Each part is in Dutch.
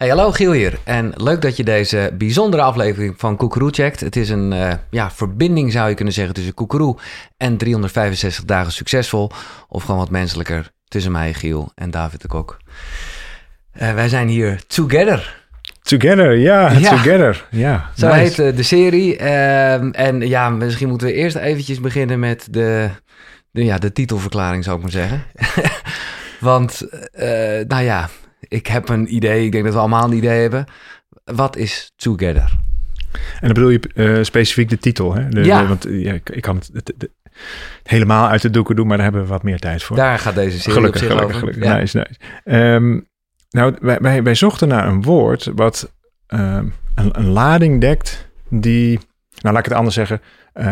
Hey, hallo Giel hier. En leuk dat je deze bijzondere aflevering van Koekeroe checkt. Het is een uh, ja, verbinding, zou je kunnen zeggen, tussen Koekeroe en 365 dagen succesvol. Of gewoon wat menselijker tussen mij, Giel, en David de Kok. Uh, wij zijn hier together. Together, ja, ja. together. Ja, Zo heet uh, de serie. Uh, en ja, misschien moeten we eerst eventjes beginnen met de, de, ja, de titelverklaring, zou ik maar zeggen. Want, nou ja, ik heb een idee. Ik denk dat we allemaal een idee hebben. Wat is Together? En dan bedoel je uh, specifiek de titel, hè? De, ja. want ja, ik, ik kan het, het, het, helemaal uit de doeken doen, maar daar hebben we wat meer tijd voor. Daar gaat deze serie gelukkig, op zich gelukkig, over. Gelukkig, nice, nice. Um, nou, wij, wij, wij, zochten naar een woord wat um, een, een, lading dekt die... Nou, laat ik het anders zeggen. Uh,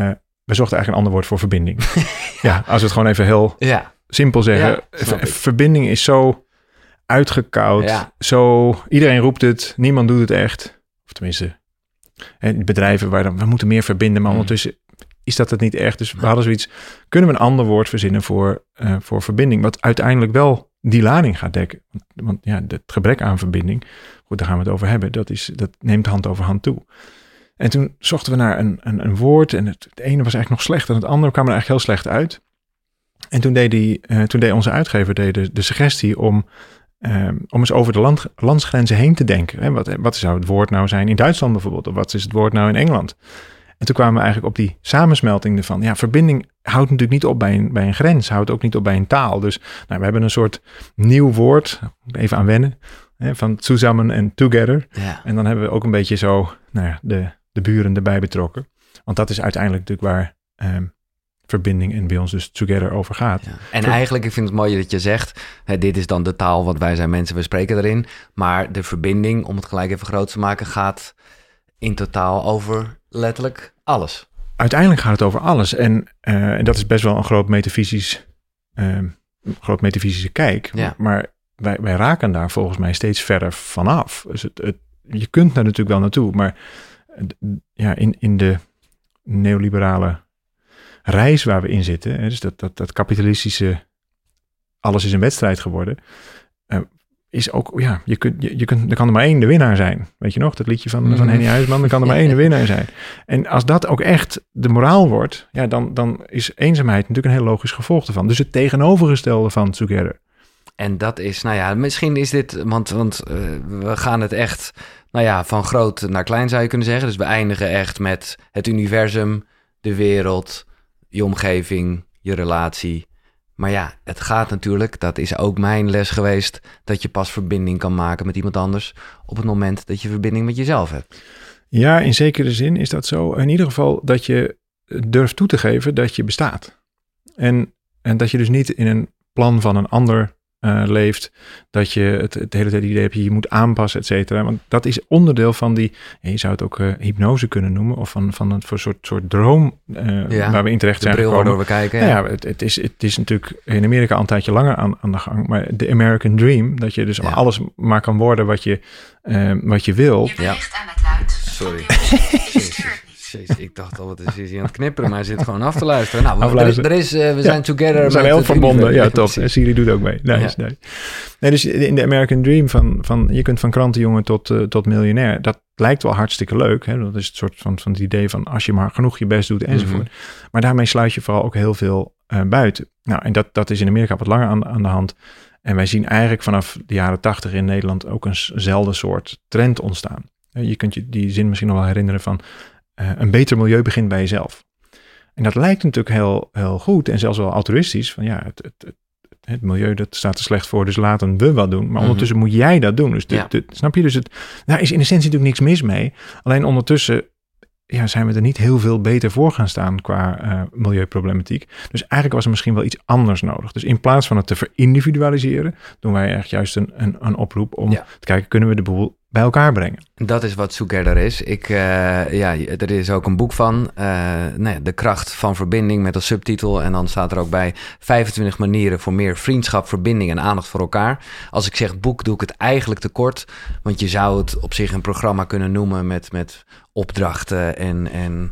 we zochten eigenlijk een ander woord voor verbinding. ja. ja. als we het gewoon even heel ja. simpel zeggen. Ver, verbinding is zo uitgekoud. Ja. Zo, iedereen roept het, niemand doet het echt. Of tenminste, en bedrijven waar dan, we moeten meer verbinden, maar ondertussen is dat het niet echt. Dus we hadden zoiets, kunnen we een ander woord verzinnen voor, uh, voor verbinding, wat uiteindelijk wel die lading gaat dekken. Want, want ja, het gebrek aan verbinding, goed, daar gaan we het over hebben, dat, is, dat neemt hand over hand toe. En toen zochten we naar een, een, een woord en het, het, ene was eigenlijk nog slecht en het andere kwam er eigenlijk heel slecht uit. En toen deed, die, uh, toen deed onze uitgever deed de, de suggestie om Um, om eens over de land, landsgrenzen heen te denken. Hè? Wat, wat zou het woord nou zijn in Duitsland bijvoorbeeld? Of wat is het woord nou in Engeland? En toen kwamen we eigenlijk op die samensmelting ervan. Ja, verbinding houdt natuurlijk niet op bij een, bij een grens, houdt ook niet op bij een taal. Dus nou, we hebben een soort nieuw woord, even aan wennen, hè, van zusammen en together. Ja. En dan hebben we ook een beetje zo nou ja, de, de buren erbij betrokken. Want dat is uiteindelijk natuurlijk waar um, verbinding en bij ons dus together over gaat. Ja. En Ver eigenlijk, ik vind het mooi dat je zegt, hè, dit is dan de taal, want wij zijn mensen, we spreken erin. Maar de verbinding, om het gelijk even groot te maken, gaat in totaal over letterlijk alles. Uiteindelijk gaat het over alles. En, uh, en dat is best wel een groot metafysisch, uh, groot metafysische kijk. Ja. Maar wij, wij raken daar volgens mij steeds verder vanaf. Dus het, het, je kunt daar natuurlijk wel naartoe, maar ja, in, in de neoliberale reis waar we in zitten, hè, dus dat, dat, dat kapitalistische alles is een wedstrijd geworden, uh, is ook, ja, je kunt, je, je kunt, er kan er maar één de winnaar zijn. Weet je nog, dat liedje van, van Henny Huisman, er kan er maar één de winnaar zijn. En als dat ook echt de moraal wordt, ja, dan, dan is eenzaamheid natuurlijk een heel logisch gevolg ervan. Dus het tegenovergestelde van Together. En dat is, nou ja, misschien is dit, want, want uh, we gaan het echt, nou ja, van groot naar klein zou je kunnen zeggen. Dus we eindigen echt met het universum, de wereld, je omgeving, je relatie. Maar ja, het gaat natuurlijk, dat is ook mijn les geweest, dat je pas verbinding kan maken met iemand anders op het moment dat je verbinding met jezelf hebt. Ja, in zekere zin is dat zo. In ieder geval dat je durft toe te geven dat je bestaat. En, en dat je dus niet in een plan van een ander uh, leeft, dat je het, het hele tijd idee hebt, je moet aanpassen, et cetera. Want dat is onderdeel van die, je zou het ook uh, hypnose kunnen noemen, of van, van een soort, soort droom uh, ja, waar we in terecht de zijn bril gekomen. waardoor we kijken. Nou ja, het, het, is, het is natuurlijk in Amerika al een tijdje langer aan, aan de gang, maar de American Dream, dat je dus Ja. alles maar kan worden wat je, wat je wil. Je bericht aan het luid. Sorry. Jezus, ik dacht al, wat is hij aan het knipperen, maar hij zit gewoon af te luisteren. Nou, Afluisteren. Er, is, er is, eh, we zijn together. We zijn heel verbonden. Ja, top. En. Siri doet ook mee. Nice, Ja. nice. Nee, dus in de American Dream van, van je kunt van krantenjongen tot, uh, tot miljonair. Dat lijkt wel hartstikke leuk. Hè? Dat is het soort van, van het idee van als je maar genoeg je best doet enzovoort. Mhm. Maar daarmee sluit je vooral ook heel veel uh, buiten. Nou, en dat, dat is in Amerika wat langer aan, aan de hand. En wij zien eigenlijk vanaf de jaren tachtig in Nederland ook eenzelfde soort trend ontstaan. Je kunt je die zin misschien nog wel herinneren van uh, een beter milieu begint bij jezelf. En dat lijkt natuurlijk heel, heel goed en zelfs wel altruïstisch. Van ja, het, het, het, milieu dat staat er slecht voor, dus laten we wel doen. Maar Mhm. ondertussen moet jij dat doen. Dus Ja. de- snap je? Dus het, daar is in essentie natuurlijk niks mis mee. Alleen ondertussen ja, zijn we er niet heel veel beter voor gaan staan qua eh, milieuproblematiek. Dus eigenlijk was er misschien wel iets anders nodig. Dus in plaats van het te verindividualiseren, doen wij echt juist een, een, een oproep om Ja. te kijken, kunnen we de boel bij elkaar brengen? Dat is wat Together is. Ik, eh, ja, er is ook een boek van. eh, nou ja, de kracht van verbinding met als subtitel. En dan staat er ook bij 25 manieren voor meer vriendschap, verbinding en aandacht voor elkaar. Als ik zeg boek, doe ik het eigenlijk te kort. Want je zou het op zich een programma kunnen noemen met, met opdrachten en... en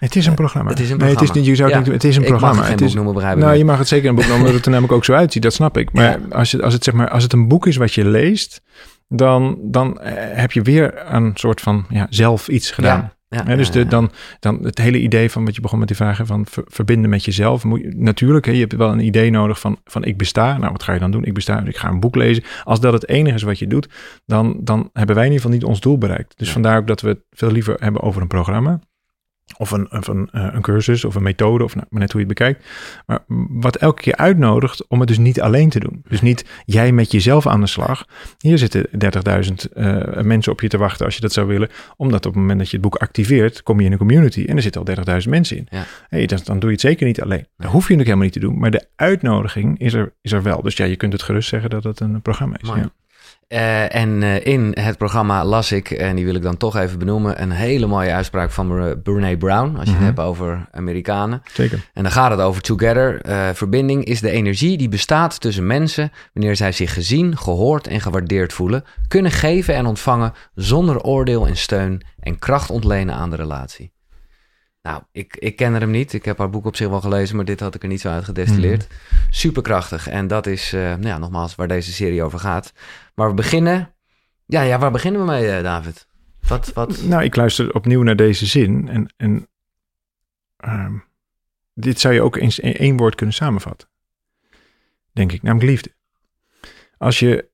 Het is een programma. het is een Nee, het is niet, je zou Ja, het, niet- het is een ik mag programma. het geen het boek is, noemen, begrijp Nou, je mag het zeker een boek noemen, omdat het er namelijk ook zo uitziet. Dat snap ik. Maar Ja. als, het, als, het, zeg maar als het een boek is wat je leest, dan, dan eh, heb je weer een soort van ja, zelf iets gedaan. Ja, dus de, dan, dan het hele idee van wat je begon met die vragen van ver- verbinden met jezelf. Moet je, natuurlijk, hè, je hebt wel een idee nodig van, van ik besta. Nou, wat ga je dan doen? Ik besta, ik ga een boek lezen. Als dat het enige is wat je doet, dan, dan hebben wij in ieder geval niet ons doel bereikt. Dus Ja. vandaar ook dat we het veel liever hebben over een programma. Of een, of een, eh, een cursus of een methode, of nou, maar net hoe je het bekijkt. Maar wat elke keer uitnodigt om het dus niet alleen te doen. Dus niet jij met jezelf aan de slag. Hier zitten 30.000 eh, mensen op je te wachten als je dat zou willen. Omdat op het moment dat je het boek activeert, kom je in een community en er zitten al 30.000 mensen in. Ja. Hey, dan, dan doe je het zeker niet alleen. Dat hoef je natuurlijk helemaal niet te doen. Maar de uitnodiging is er, is er wel. Dus ja, je kunt het gerust zeggen dat het een programma is. Ja. Eh, en eh, in het programma las ik, en die wil ik dan toch even benoemen, een hele mooie uitspraak van Bre- Brene Brown, als je Mhm. het hebt over Amerikanen. Zeker. En dan gaat het over together. Eh, verbinding is de energie die bestaat tussen mensen wanneer zij zich gezien, gehoord en gewaardeerd voelen, kunnen geven en ontvangen zonder oordeel en steun en kracht ontlenen aan de relatie. Nou, ik, ik ken hem niet. Ik heb haar boek op zich wel gelezen, maar dit had ik er niet zo uit gedestilleerd. Superkrachtig. En dat is, eh, nou ja, nogmaals, waar deze serie over gaat. Maar we beginnen... Ja, ja waar beginnen we mee, eh, David? Wat, wat... Nou, ik luister opnieuw naar deze zin. En, en ehm, dit zou je ook eens in één woord kunnen samenvatten. Denk ik, namelijk liefde. Als je,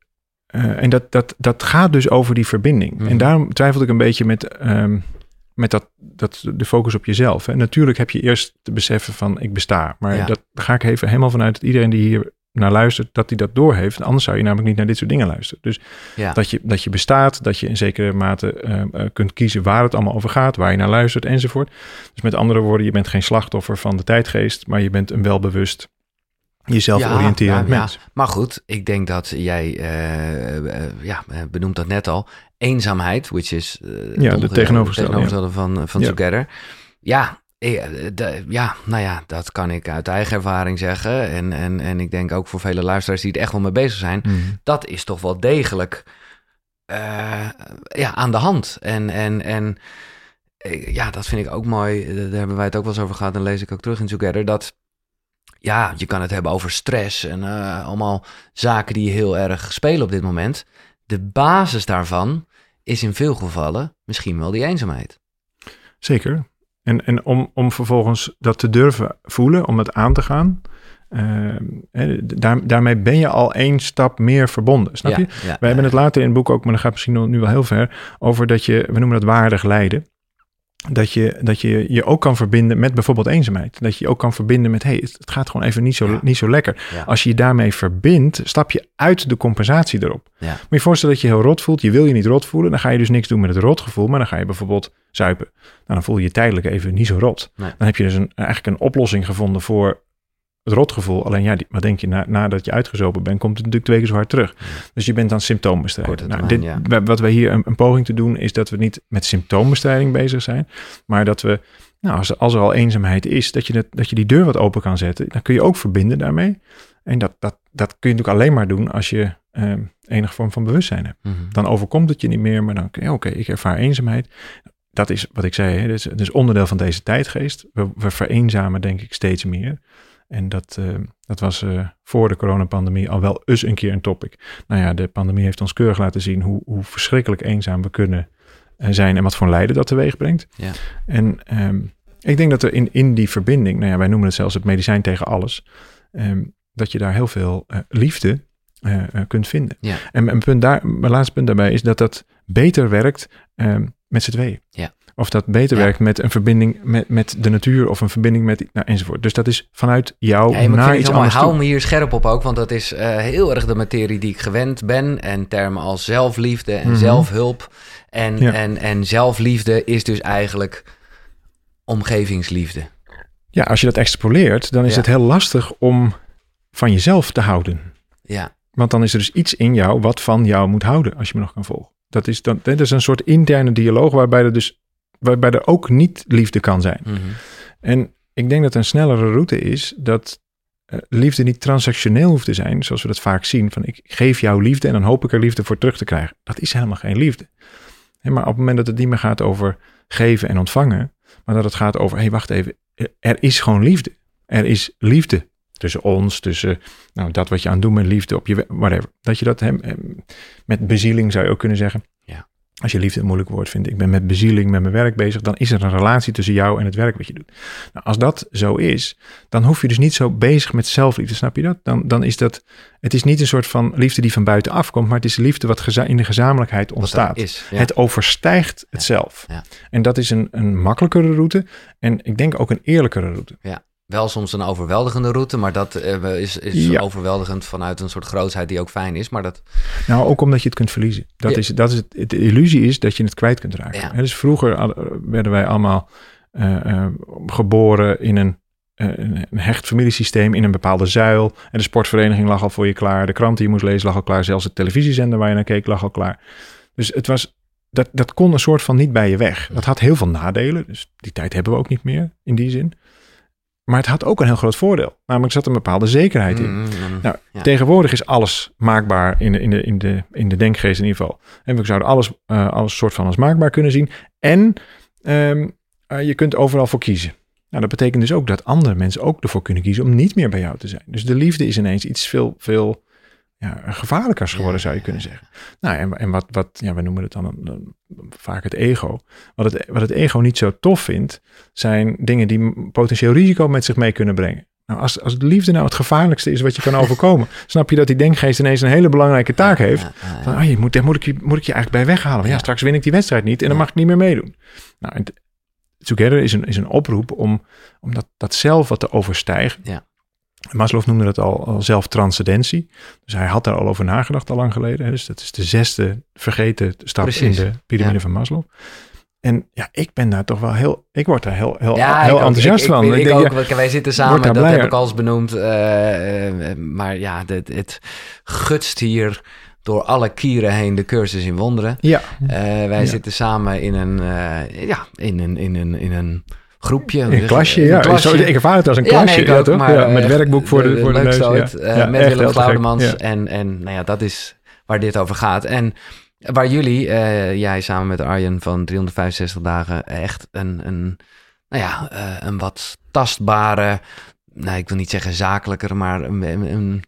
eh, en dat, dat, dat gaat dus over die verbinding. Mhm. En daarom twijfelde ik een beetje met, ehm, met dat, dat, de focus op jezelf. Hè. Natuurlijk heb je eerst te beseffen van ik besta. Maar Ja. dat daar ga ik even helemaal vanuit dat iedereen die hier naar luistert, dat hij dat doorheeft. Anders zou je namelijk niet naar dit soort dingen luisteren. Dus Ja. dat je, dat je bestaat, dat je in zekere mate eh, eh, kunt kiezen waar het allemaal over gaat, waar je naar luistert enzovoort. Dus met andere woorden, je bent geen slachtoffer van de tijdgeest, maar je bent een welbewust, jezelf Ja, oriënterend ja, ja. Maar goed, ik denk dat jij, eh, eh, ja, eh, benoemt dat net al, eenzaamheid, which is het de tegenovergestelde, tegenovergestelde van, van Ja. Together. Ja, ja, nou ja, dat kan ik uit eigen ervaring zeggen. En, en, en ik denk ook voor vele luisteraars die er echt wel mee bezig zijn. Mhm. Dat is toch wel degelijk ja, aan de hand. En, en, en ja, dat vind ik ook mooi. Daar hebben wij het ook wel eens over gehad. En lees ik ook terug in Together. Dat ja, je kan het hebben over stress en eh, allemaal zaken die heel erg spelen op dit moment. De basis daarvan is in veel gevallen misschien wel die eenzaamheid. Zeker. En, en om, om vervolgens dat te durven voelen, om het aan te gaan, eh, daar, daarmee ben je al één stap meer verbonden. Snap ja, je? Ja, We hebben het later in het boek ook, maar dat gaat misschien nog- nu wel heel ver, over dat je, we noemen dat waardig lijden. Dat je, dat je je ook kan verbinden met bijvoorbeeld eenzaamheid. Dat je je ook kan verbinden met, hey, het gaat gewoon even niet zo, Ja. niet zo lekker. Ja. Als je je daarmee verbindt, stap je uit de compensatie erop. Ja. Moet je je voorstellen dat je heel rot voelt, je wil je niet rot voelen, dan ga je dus niks doen met het rotgevoel, maar dan ga je bijvoorbeeld zuipen. Nou, dan voel je je tijdelijk even niet zo rot. Nee. Dan heb je dus een, eigenlijk een oplossing gevonden voor het rotgevoel. Alleen ja, die, wat denk je, na, nadat je uitgezopen bent, komt het natuurlijk twee keer zo hard terug. Dus je bent dan symptoombestrijding. Nou, dit, Wat wij hier een, een poging te doen, is dat we niet met symptoombestrijding bezig zijn, maar dat we, nou, als, als er al eenzaamheid is, dat je, dat, dat je die deur wat open kan zetten. Dan kun je ook verbinden daarmee. En dat, dat, dat kun je natuurlijk alleen maar doen als je eh, enige vorm van bewustzijn hebt. Mhm. Dan overkomt het je niet meer, maar dan kun je, oké, ik ervaar eenzaamheid. Dat is wat ik zei, hè, is, dat is onderdeel van deze tijdgeest. We, we vereenzamen denk ik steeds meer. En dat, eh, dat was eh, voor de coronapandemie al wel eens een keer een topic. Nou ja, de pandemie heeft ons keurig laten zien hoe, hoe verschrikkelijk eenzaam we kunnen eh, zijn en wat voor lijden dat teweeg brengt. Ja. En ehm, ik denk dat er in, in die verbinding, nou ja, wij noemen het zelfs het medicijn tegen alles, ehm, dat je daar heel veel eh, liefde kunt vinden. Ja. En mijn, punt daar, mijn laatste punt daarbij is dat dat beter werkt ehm, met z'n tweeën. Ja. Of dat beter Ja. werkt met een verbinding met, met de natuur of een verbinding met, nou, enzovoort. Dus dat is vanuit jou Ja, naar iets anders Hou me hier scherp op ook, want dat is eh, heel erg de materie die ik gewend ben. En termen als zelfliefde en Mhm. zelfhulp. En, Ja. en, en zelfliefde is dus eigenlijk omgevingsliefde. Ja, als je dat extrapoleert, dan is het heel lastig om van jezelf te houden. Ja, Want dan is er dus iets in jou wat van jou moet houden, als je me nog kan volgen. Dat is, dan, dat is een soort interne dialoog waarbij er dus waarbij er ook niet liefde kan zijn. mhm. En ik denk dat een snellere route is dat eh, liefde niet transactioneel hoeft te zijn, zoals we dat vaak zien. Van ik geef jou liefde en dan hoop ik er liefde voor terug te krijgen. Dat is helemaal geen liefde. Maar op het moment dat het niet meer gaat over geven en ontvangen, maar dat het gaat over, hé hey, wacht even, er is gewoon liefde. Er is liefde tussen ons, tussen nou, dat wat je aan het doen met liefde op je, whatever. Dat je dat hem, hem- met bezieling zou je ook kunnen zeggen. Ja. Als je liefde een moeilijk woord vindt, ik ben met bezieling met mijn werk bezig, dan is er een relatie tussen jou en het werk wat je doet. Nou, als dat zo is, dan hoef je dus niet zo bezig met zelfliefde, snap je dat? Dan, dan is dat, het is niet een soort van liefde die van buiten afkomt, maar het is liefde wat geza- in de gezamenlijkheid ontstaat. is. Ja. Het overstijgt het zelf. Ja. En dat is een, een makkelijkere route en ik denk ook een eerlijkere route. Wel soms een overweldigende route, maar dat eh, is, is Ja. overweldigend vanuit een soort grootsheid die ook fijn is. Maar dat, Nou, ook omdat je het kunt verliezen. Dat Ja. is, dat is het, de illusie is dat je het kwijt kunt raken. Ja. Dus vroeger al- werden wij allemaal eh, eh, geboren in een, eh, een hecht familiesysteem, in een bepaalde zuil. En de sportvereniging lag al voor je klaar. De krant die je moest lezen lag al klaar. Zelfs het televisiezender waar je naar keek lag al klaar. Dus het was, dat, dat kon een soort van niet bij je weg. Dat had heel veel nadelen. Dus die tijd hebben we ook niet meer in die zin. Maar het had ook een heel groot voordeel. Namelijk zat een bepaalde zekerheid in. Mm, mm, Nou, ja. Tegenwoordig is alles maakbaar in de, in de, in de, in de denkgeest in ieder geval. En we zouden alles, eh, alles soort van als maakbaar kunnen zien. En ehm, eh, je kunt overal voor kiezen. Nou, dat betekent dus ook dat andere mensen ook ervoor kunnen kiezen om niet meer bij jou te zijn. Dus de liefde is ineens iets veel, veel ja, gevaarlijkers geworden, zou je kunnen zeggen. Nou, en, en wat, wat ja, we noemen het dan een- een- vaak het ego. Wat het, wat het ego niet zo tof vindt, zijn dingen die potentieel risico met zich mee kunnen brengen. Nou, als, als de liefde nou het gevaarlijkste is wat je kan overkomen, snap je dat die denkgeest ineens een hele belangrijke taak heeft. Ja, ja, ja. Van, oh, je moet, daar moet, ik je, moet ik je eigenlijk bij weghalen. Ja, straks win ik die wedstrijd niet en dan mag ik niet meer meedoen. Nou, Together is een, is een oproep om, om dat, dat zelf wat te overstijgen. Ja. Maslow noemde dat al, al zelftranscendentie. Dus hij had daar al over nagedacht al lang geleden. Hè. Dus dat is de zesde vergeten stap Precies. in de piramide Ja. van Maslow. En ja, ik ben daar toch wel heel, ik word daar heel, heel, Ja, heel enthousiast van. Ik, ik, Ik denk, ook, ja, wij zitten samen, dat heb ik al eens benoemd. eh, eh, maar ja, het, het gutst hier door alle kieren heen de cursus in wonderen. ja, Eh, wij Ja. zitten samen in een, ja, in een, in een, in een groepje. een klasje, ja. Zo, ik ervaar het als een Ja, klasje, nee, ik ja, ook, toch? maar, ja, met eh, werkboek voor de, voor de, neus. ooit, ja. eh, Ja, met Willem. Glaudemans. Ja. En, en nou ja, dat is waar dit over gaat. En waar jullie, eh, jij samen met Arjen van 365 dagen, echt een, een, nou ja, een wat tastbare, nou, ik wil niet zeggen zakelijker, maar een, een, een-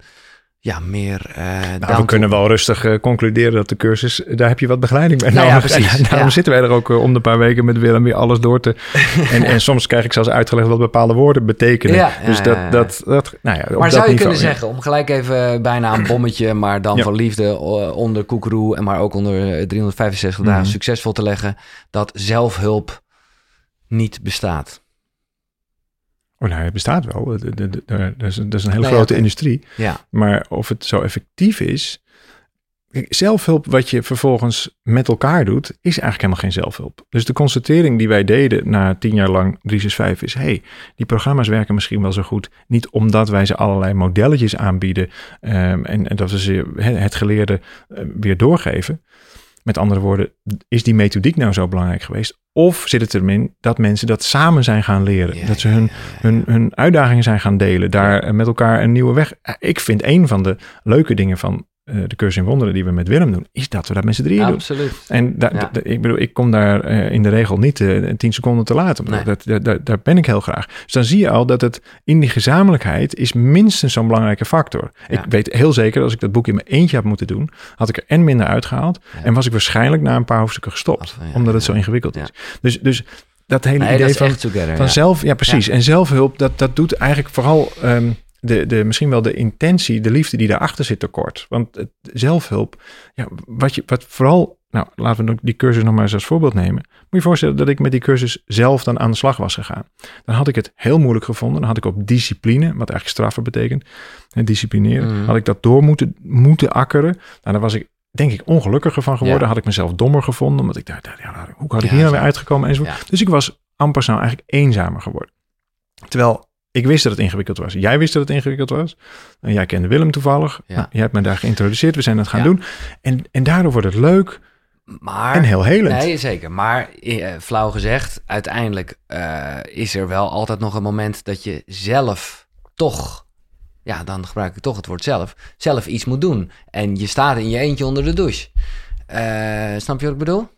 ja, meer... eh, Nou, we kunnen wel rustig eh, concluderen dat de cursus, daar heb je wat begeleiding bij Nou ja, precies, En daarom ja. zitten wij er ook eh, om de paar weken met Willem weer alles door te... en, en soms krijg ik zelfs uitgelegd wat bepaalde woorden betekenen. Ja, dus dat, dat, dat, nou ja, op Maar dat zou je niveau, kunnen zeggen, om gelijk even bijna een bommetje, maar dan van liefde onder Koekeroe en maar ook onder eh, 365 dagen Mhm. succesvol te leggen, dat zelfhulp niet bestaat? Oh, nou, het bestaat wel. Dat is, een- dat is een hele Nou ja, grote industrie. Ja, Maar of het zo effectief is... Zelfhulp wat je vervolgens met elkaar doet, is eigenlijk helemaal geen zelfhulp. Dus de constatering die wij deden na tien jaar lang 365 is... hey, die programma's werken misschien wel zo goed. Niet omdat wij ze allerlei modelletjes aanbieden... ehm, en, en dat we ze het geleerde eh, weer doorgeven. Met andere woorden, is die methodiek nou zo belangrijk geweest? Of zit het erin dat mensen dat samen zijn gaan leren? Ja, dat ze hun, ja, ja, hun, hun uitdagingen zijn gaan delen. Daar met elkaar een nieuwe weg. Ik vind een van de leuke dingen van eh, de cursus in wonderen die we met Willem doen, is dat we dat met z'n drieën doen. Absoluut. En Ja. ik bedoel, ik kom daar eh, in de regel niet eh, tien seconden te laat. Nee. Dat, dat, dat- daar ben ik heel graag. Dus dan zie je al dat het in die gezamenlijkheid is minstens zo'n belangrijke factor. Ja. Ik weet heel zeker, als ik dat boek in mijn eentje had moeten doen, had ik er en minder uitgehaald. Ja. En was ik waarschijnlijk na een paar hoofdstukken gestopt. Omdat het zo ingewikkeld is. Dus, dus dat hele Nee, idee dat van together. van ja. zelf, ja precies. En zelfhulp, dat, dat doet eigenlijk vooral ehm, de, de, misschien wel de intentie, de liefde die daarachter zit tekort. Want het, zelfhulp, ja, wat, je, wat vooral, nou laten we die cursus nog maar eens als voorbeeld nemen. Moet je je voorstellen dat ik met die cursus zelf dan aan de slag was gegaan. Dan had ik het heel moeilijk gevonden. Dan had ik op discipline, wat eigenlijk straffen betekent, hè, disciplineren, Mhm. had ik dat door moeten, moeten akkeren. Nou, dan was ik denk ik ongelukkiger van geworden. Ja. Had ik mezelf dommer gevonden, omdat ik dacht, ja, hoe had ik hier nou zo. weer uitgekomen enzovoort. Ja. Dus ik was amper snel eigenlijk eenzamer geworden. Terwijl ik wist dat het ingewikkeld was. Jij wist dat het ingewikkeld was. En jij kende Willem toevallig. Ja. Nou, jij hebt me daar geïntroduceerd. We zijn het gaan Ja. doen. En, en daardoor wordt het leuk Maar, en heel helend. Nee, zeker. Maar eh, flauw gezegd, uiteindelijk eh, is er wel altijd nog een moment dat je zelf toch, ja, dan gebruik ik toch het woord zelf, zelf iets moet doen. En je staat in je eentje onder de douche. Eh, snap je wat ik bedoel?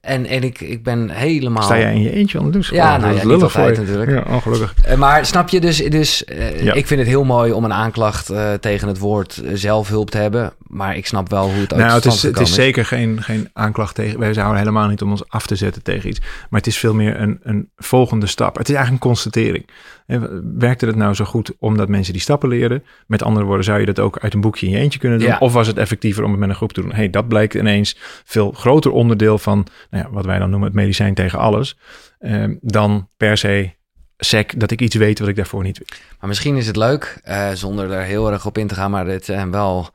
En, en ik, ik ben helemaal... Sta jij in je eentje onder de douche? Ja, Oh, nou dat ja, is niet altijd natuurlijk. Ja, ongelukkig. Eh, Maar snap je dus, dus eh, Ja. ik vind het heel mooi om een aanklacht eh, tegen het woord zelfhulp te hebben. Maar ik snap wel hoe het ook Nou, het is, het is zeker geen, geen aanklacht tegen. Wij zouden helemaal niet om ons af te zetten tegen iets. Maar het is veel meer een, een volgende stap. Het is eigenlijk een constatering. Eh, Werkte het nou zo goed omdat mensen die stappen leren? Met andere woorden, zou je dat ook uit een boekje in je eentje kunnen doen? Ja. Of was het effectiever om het met een groep te doen? hey, dat blijkt ineens veel groter onderdeel van nou ja, wat wij dan noemen het medicijn tegen alles. eh, dan per se sec dat ik iets weet wat ik daarvoor niet weet. Maar misschien is het leuk, eh, zonder er heel erg op in te gaan, maar dit zijn wel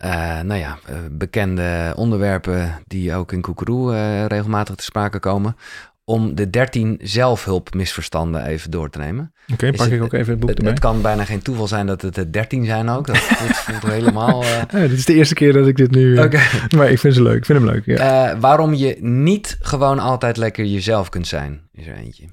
eh, nou ja, eh, bekende onderwerpen die ook in Koekeroe eh, regelmatig te sprake komen. Om de 13 zelfhulpmisverstanden even door te nemen. Oké, pak het- ik ook even het boek erbij. het kan bijna geen toeval zijn dat het er 13 zijn ook. Dat voelt, voelt helemaal. Ja, dit is de eerste keer dat ik dit nu... Oké. Maar ik vind ze leuk. Ik vind hem leuk, ja. Waarom je niet gewoon altijd lekker jezelf kunt zijn, is er eentje.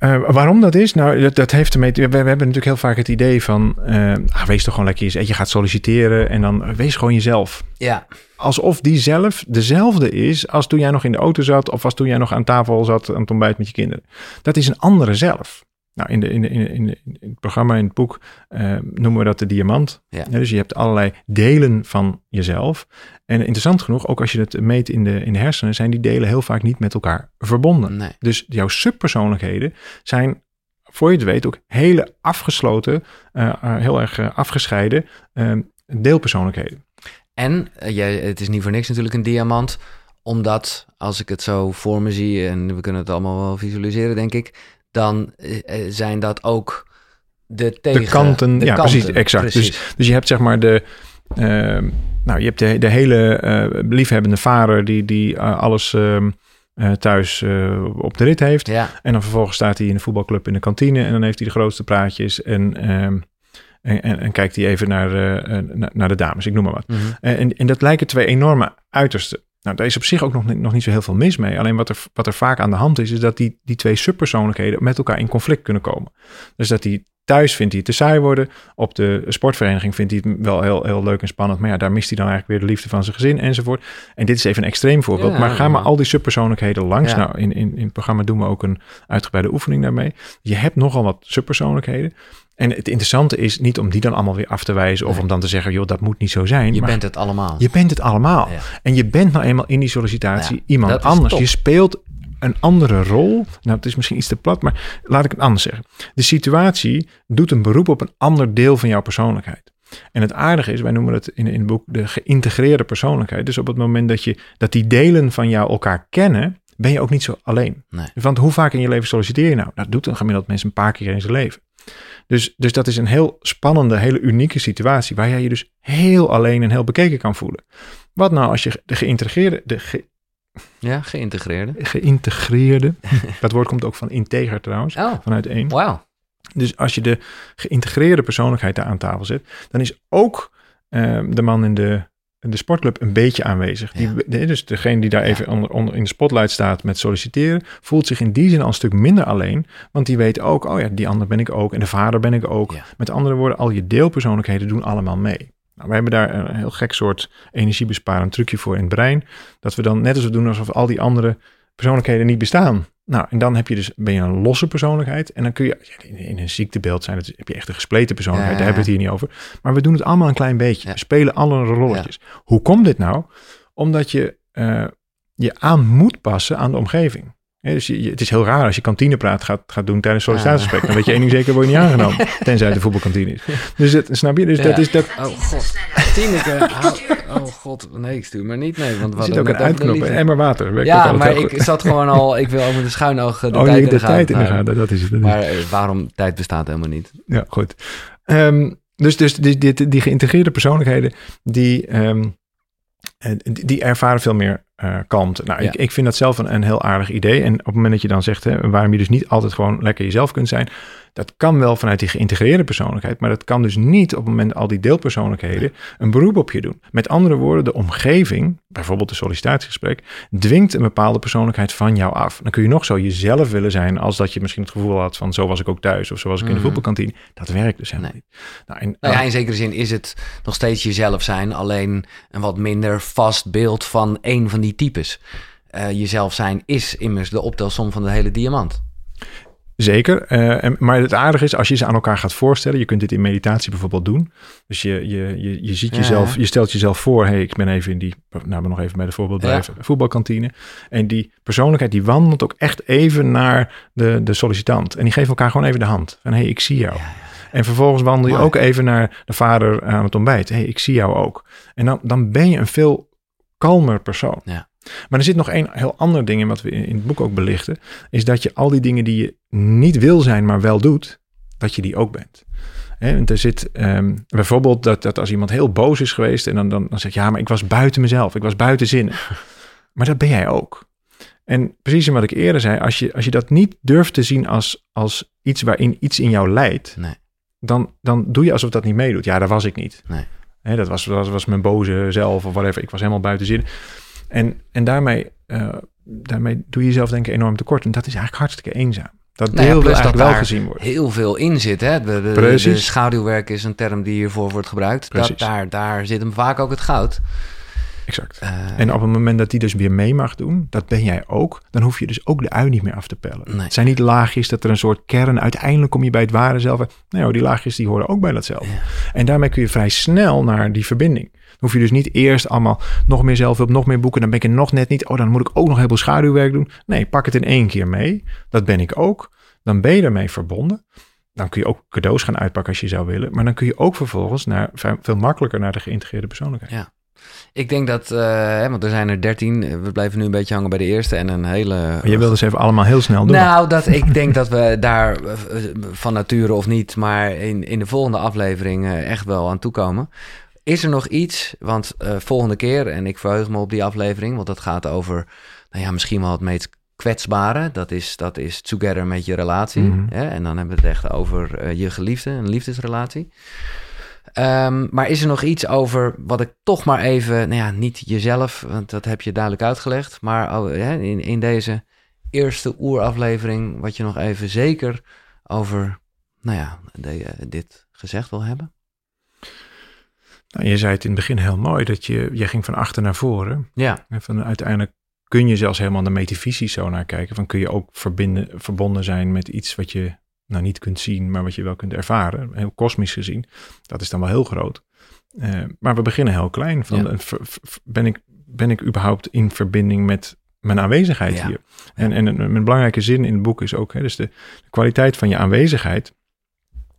Eh, waarom dat is? Nou, dat, dat heeft ermee. We, we hebben natuurlijk heel vaak het idee van... eh, ah, wees toch gewoon lekker jezelf. Je gaat solliciteren en dan eh, wees gewoon jezelf. Ja, Alsof die zelf dezelfde is als toen jij nog in de auto zat... of als toen jij nog aan tafel zat aan het ontbijt met je kinderen. Dat is een andere zelf. Nou, in, de, in, de, in, de, in, het programma, in het boek, eh, noemen we dat de diamant. Ja. dus je hebt allerlei delen van jezelf. En interessant genoeg, ook als je het meet in de, in de hersenen... zijn die delen heel vaak niet met elkaar verbonden. nee. Dus jouw subpersoonlijkheden zijn, voor je het weet, ook hele afgesloten, eh, eh, heel erg afgescheiden eh, deelpersoonlijkheden. En jij, het is niet voor niks natuurlijk een diamant, omdat als ik het zo voor me zie, en we kunnen het allemaal wel visualiseren, denk ik, dan eh, eh, zijn dat ook de tegen... de kanten, de ja, kanten, precies, exact. precies. Dus, dus je hebt zeg maar de, ehm, nou, je hebt de, de hele eh, liefhebbende vader die, die alles ehm, eh, thuis op de rit heeft. Ja, En dan vervolgens staat hij in de voetbalclub in de kantine en dan heeft hij de grootste praatjes en, ehm, en, en, en kijkt hij even naar, naar, naar de dames, ik noem maar wat. mhm. En, en dat lijken twee enorme uitersten. Nou, daar is op zich ook nog, niet- nog niet zo heel veel mis mee. Alleen wat er, wat er vaak aan de hand is, is dat die, die twee subpersoonlijkheden met elkaar in conflict kunnen komen. Dus dat hij thuis vindt hij het te saai worden. Op de sportvereniging vindt hij het wel heel, heel leuk en spannend. Maar ja, daar mist hij dan eigenlijk weer de liefde van zijn gezin enzovoort. En dit is even een extreem voorbeeld. Ja, maar ga ja. maar al die subpersoonlijkheden langs. Ja. Nou, in, in, in het programma doen we ook een uitgebreide oefening daarmee. Je hebt nogal wat subpersoonlijkheden. En het interessante is niet om die dan allemaal weer af te wijzen. Of Nee. om dan te zeggen, joh, dat moet niet zo zijn. je maar bent het allemaal. je bent het allemaal. Ja. En je bent nou eenmaal in die sollicitatie Ja, iemand anders. top. Je speelt een andere rol. Nou, het is misschien iets te plat, maar laat ik het anders zeggen. De situatie doet een beroep op een ander deel van jouw persoonlijkheid. En het aardige is, wij noemen het in, in het boek de geïntegreerde persoonlijkheid. Dus op het moment dat, je, dat die delen van jou elkaar kennen, ben je ook niet zo alleen. Nee. Want hoe vaak in je leven solliciteer je nou? Dat doet een gemiddeld mens een paar keer in zijn leven. Dus, dus dat is een heel spannende, hele unieke situatie waar jij je dus heel alleen en heel bekeken kan voelen. Wat nou als je de geïntegreerde, de ge- Ja, geïntegreerde. geïntegreerde, dat woord komt ook van integer trouwens, Oh, vanuit één. wauw. Dus als je de geïntegreerde persoonlijkheid daar aan tafel zet, dan is ook ehm, de man in de, de sportclub een beetje aanwezig. Die, Ja. dus degene die daar Ja. even onder, onder in de spotlight staat met solliciteren, voelt zich in die zin al een stuk minder alleen. Want die weet ook, oh ja, die ander ben ik ook en de vader ben ik ook. Ja. Met andere woorden, al je deelpersoonlijkheden doen allemaal mee. Nou, wij hebben daar een heel gek soort energiebesparend trucje voor in het brein. Dat we dan net als we doen alsof al die andere persoonlijkheden niet bestaan. Nou, en dan heb je dus, ben je een losse persoonlijkheid. En dan kun je, in, een ziektebeeld zijn, het, heb je echt een gespleten persoonlijkheid. Ja, Daar hebben we het hier niet over. Maar we doen het allemaal een klein beetje. We spelen alle rolletjes. Hoe komt dit nou? Omdat je eh, je aan moet passen aan de omgeving. Dus je, het is heel raar als je kantinepraat gaat, gaat doen tijdens sollicitatiegesprek. Dan weet je één ding zeker, word je niet aangenomen. Tenzij het de voetbalkantine is. Dus het, snap je? Dus Ja. dat is dat, Oh god. Tineke, hou- oh god. Nee, ik stuur maar niet. Nee, want Er zit ook een uitknop. Een emmer water. Ja, maar ik goed. zat gewoon al, ik wil over de schuin oog de oh, tijd je in de tijd in de gaten. Dat is het. dat. Maar eh, waarom tijd bestaat helemaal niet? Ja, goed. Ehm, dus dus die, die, die geïntegreerde persoonlijkheden, die, ehm, eh, die, die ervaren veel meer eh kalmte. Nou, Ja. ik, ik vind dat zelf een, een heel aardig idee. En op het moment dat je dan zegt, hè, waarom je dus niet altijd gewoon lekker jezelf kunt zijn. Dat kan wel vanuit die geïntegreerde persoonlijkheid, maar dat kan dus niet op het moment al die deelpersoonlijkheden een beroep op je doen. Met andere woorden, de omgeving, bijvoorbeeld de sollicitatiegesprek, dwingt een bepaalde persoonlijkheid van jou af. Dan kun je nog zo jezelf willen zijn als dat je misschien het gevoel had van zo was ik ook thuis of zo was ik in de Mhm. voetbalkantine. Dat werkt dus helemaal Nee. niet. Nou, en, Nou ja, in zekere zin is het nog steeds jezelf zijn, alleen een wat minder vast beeld van één van die types. Eh, jezelf zijn is immers de optelsom van de hele diamant. Zeker. eh, en, maar het aardige is, als je ze aan elkaar gaat voorstellen, je kunt dit in meditatie bijvoorbeeld doen. Dus je, je, je, je ziet Ja. jezelf, je stelt jezelf voor, hey, ik ben even in die, nou, maar nog even bij de voorbeeld Ja. blijven, voetbalkantine. En die persoonlijkheid, die wandelt ook echt even naar de, de sollicitant. En die geeft elkaar gewoon even de hand. Van, hey, ik zie jou. En vervolgens wandel je Mooi. ook even naar de vader aan het ontbijt. hey, ik zie jou ook. En dan, dan ben je een veel kalmer persoon. Ja. Maar er zit nog één heel ander ding in wat we in het boek ook belichten. Is dat je al die dingen die je niet wil zijn, maar wel doet, dat je die ook bent. Want er zit ehm, bijvoorbeeld dat, dat als iemand heel boos is geweest en dan, dan, dan zeg je, ja, maar ik was buiten mezelf, ik was buiten zinnen. maar dat ben jij ook. En precies wat ik eerder zei, als je, als je dat niet durft te zien als, als iets waarin iets in jou leidt, Nee. dan, dan doe je alsof dat niet meedoet. Ja, dat was ik niet. Nee. Hè, dat, was, dat was mijn boze zelf of whatever. Ik was helemaal buiten zin. En, en daarmee, eh, daarmee doe je jezelf denk ik enorm tekort. En dat is eigenlijk hartstikke eenzaam. Dat Nou ja, deel plus eigenlijk dat wel gezien worden. Heel veel in zit, hè? De, Precies. de schaduwwerk is een term die hiervoor wordt gebruikt. Dat, Precies. daar, daar zit hem vaak ook het goud. Exact. Eh, En op het moment dat die dus weer mee mag doen, dat ben jij ook, dan hoef je dus ook de ui niet meer af te pellen. Nee. Het zijn niet laagjes dat er een soort kern, uiteindelijk kom je bij het ware zelf. Nee hoor, die laagjes die horen ook bij datzelfde. Ja. En daarmee kun je vrij snel naar die verbinding. Dan hoef je dus niet eerst allemaal nog meer zelfhulp, nog meer boeken. Dan ben ik er nog net niet. Oh, dan moet ik ook nog heel veel schaduwwerk doen. Nee, pak het in één keer mee. Dat ben ik ook. Dan ben je ermee verbonden. Dan kun je ook cadeaus gaan uitpakken als je zou willen. Maar dan kun je ook vervolgens naar, veel makkelijker naar de geïntegreerde persoonlijkheid. Ja. Ik denk dat, eh, hè, want er zijn er dertien. We blijven nu een beetje hangen bij de eerste en een hele... Maar je wilde ze even allemaal heel snel doen. Nou, dat, ik denk dat we daar eh, van nature of niet, maar in, in de volgende aflevering eh, echt wel aan toekomen. Is er nog iets, want volgende keer, en ik verheug me op die aflevering, want dat gaat over, nou ja, misschien wel het meest kwetsbare. Dat is, dat is together met je relatie. Mhm. hè? En dan hebben we het echt over je geliefde, een liefdesrelatie. Ehm, maar is er nog iets over wat ik toch maar even, nou ja, niet jezelf, want dat heb je duidelijk uitgelegd, maar oh, in, in deze eerste oeraflevering, wat je nog even zeker over, nou ja, de- eh, dit gezegd wil hebben? Nou, je zei het in het begin heel mooi, dat je, je ging van achter naar voren. Ja, En van uiteindelijk kun je zelfs helemaal de metafysisch zo naar kijken. Van kun je ook verbinden, verbonden zijn met iets wat je nou niet kunt zien, maar wat je wel kunt ervaren. Heel kosmisch gezien. Dat is dan wel heel groot. Eh, maar we beginnen heel klein. Van, Ja. ver- ver- ben, ik, ben ik überhaupt in verbinding met mijn aanwezigheid Ja. hier? En, en een, een belangrijke zin in het boek is ook, hè, dus de, de kwaliteit van je aanwezigheid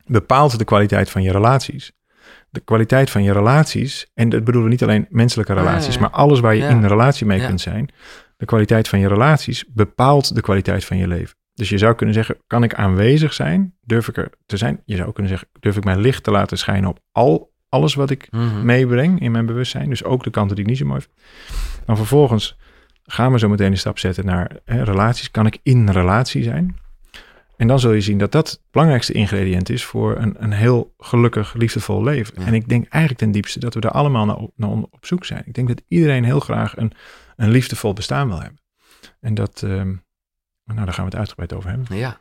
bepaalt de kwaliteit van je relaties. De kwaliteit van je relaties, en dat bedoelen we niet alleen menselijke Ah, ja, relaties, ja. maar alles waar je in een relatie mee kunt zijn. De kwaliteit van je relaties bepaalt de kwaliteit van je leven. Dus je zou kunnen zeggen, kan ik aanwezig zijn? Durf ik er te zijn? Je zou kunnen zeggen, durf ik mijn licht te laten schijnen op al, alles wat ik Mhm. meebreng in mijn bewustzijn. Dus ook de kanten die ik niet zo mooi vind. Dan vervolgens gaan we zo meteen een stap zetten naar hè, relaties. Kan ik in relatie zijn? En dan zul je zien dat dat het belangrijkste ingrediënt is voor een, een heel gelukkig, liefdevol leven. Ja. En ik denk eigenlijk ten diepste dat we daar allemaal naar op, naar op zoek zijn. Ik denk dat iedereen heel graag een, een liefdevol bestaan wil hebben. En dat, ehm, nou daar gaan we het uitgebreid over hebben. Ja,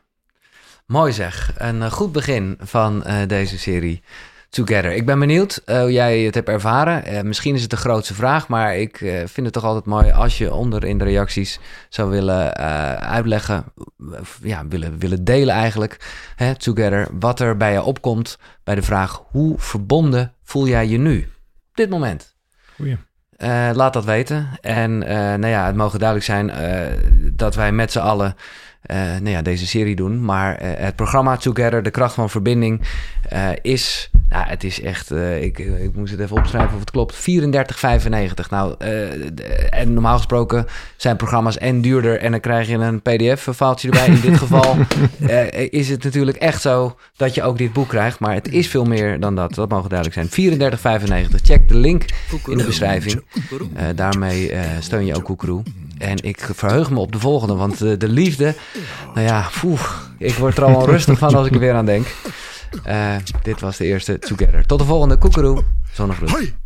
mooi zeg. Een eh, goed begin van eh, deze serie Together. Ik ben benieuwd eh, hoe jij het hebt ervaren. Misschien is het de grootste vraag, maar ik vind het toch altijd mooi als je onder in de reacties zou willen uitleggen, ja, willen, willen delen eigenlijk, hè, Together, wat er bij je opkomt bij de vraag hoe verbonden voel jij je nu op dit moment? Goeie. Eh, laat dat weten. En eh, nou ja, het mogen duidelijk zijn eh, dat wij met z'n allen nou ja, deze serie doen. Maar het programma Together, de kracht van verbinding, is Nou, het is echt, eh, ik, ik moest het even opschrijven of het klopt, 34,95. Nou, eh, en normaal gesproken zijn programma's en duurder en dan krijg je een pdf-faaltje erbij. In dit geval eh, is het natuurlijk echt zo dat je ook dit boek krijgt, maar het is veel meer dan dat. Dat mogen duidelijk zijn. 34,95. Check de link in de beschrijving. Eh, daarmee eh, steun je ook Koekeroe. En ik verheug me op de volgende, want eh, de liefde, nou ja, poeh, ik word er al onrustig van als ik er weer aan denk. Eh, dit was de eerste Together. Tot de volgende Koekeroe. Zonnegroet. Hoi!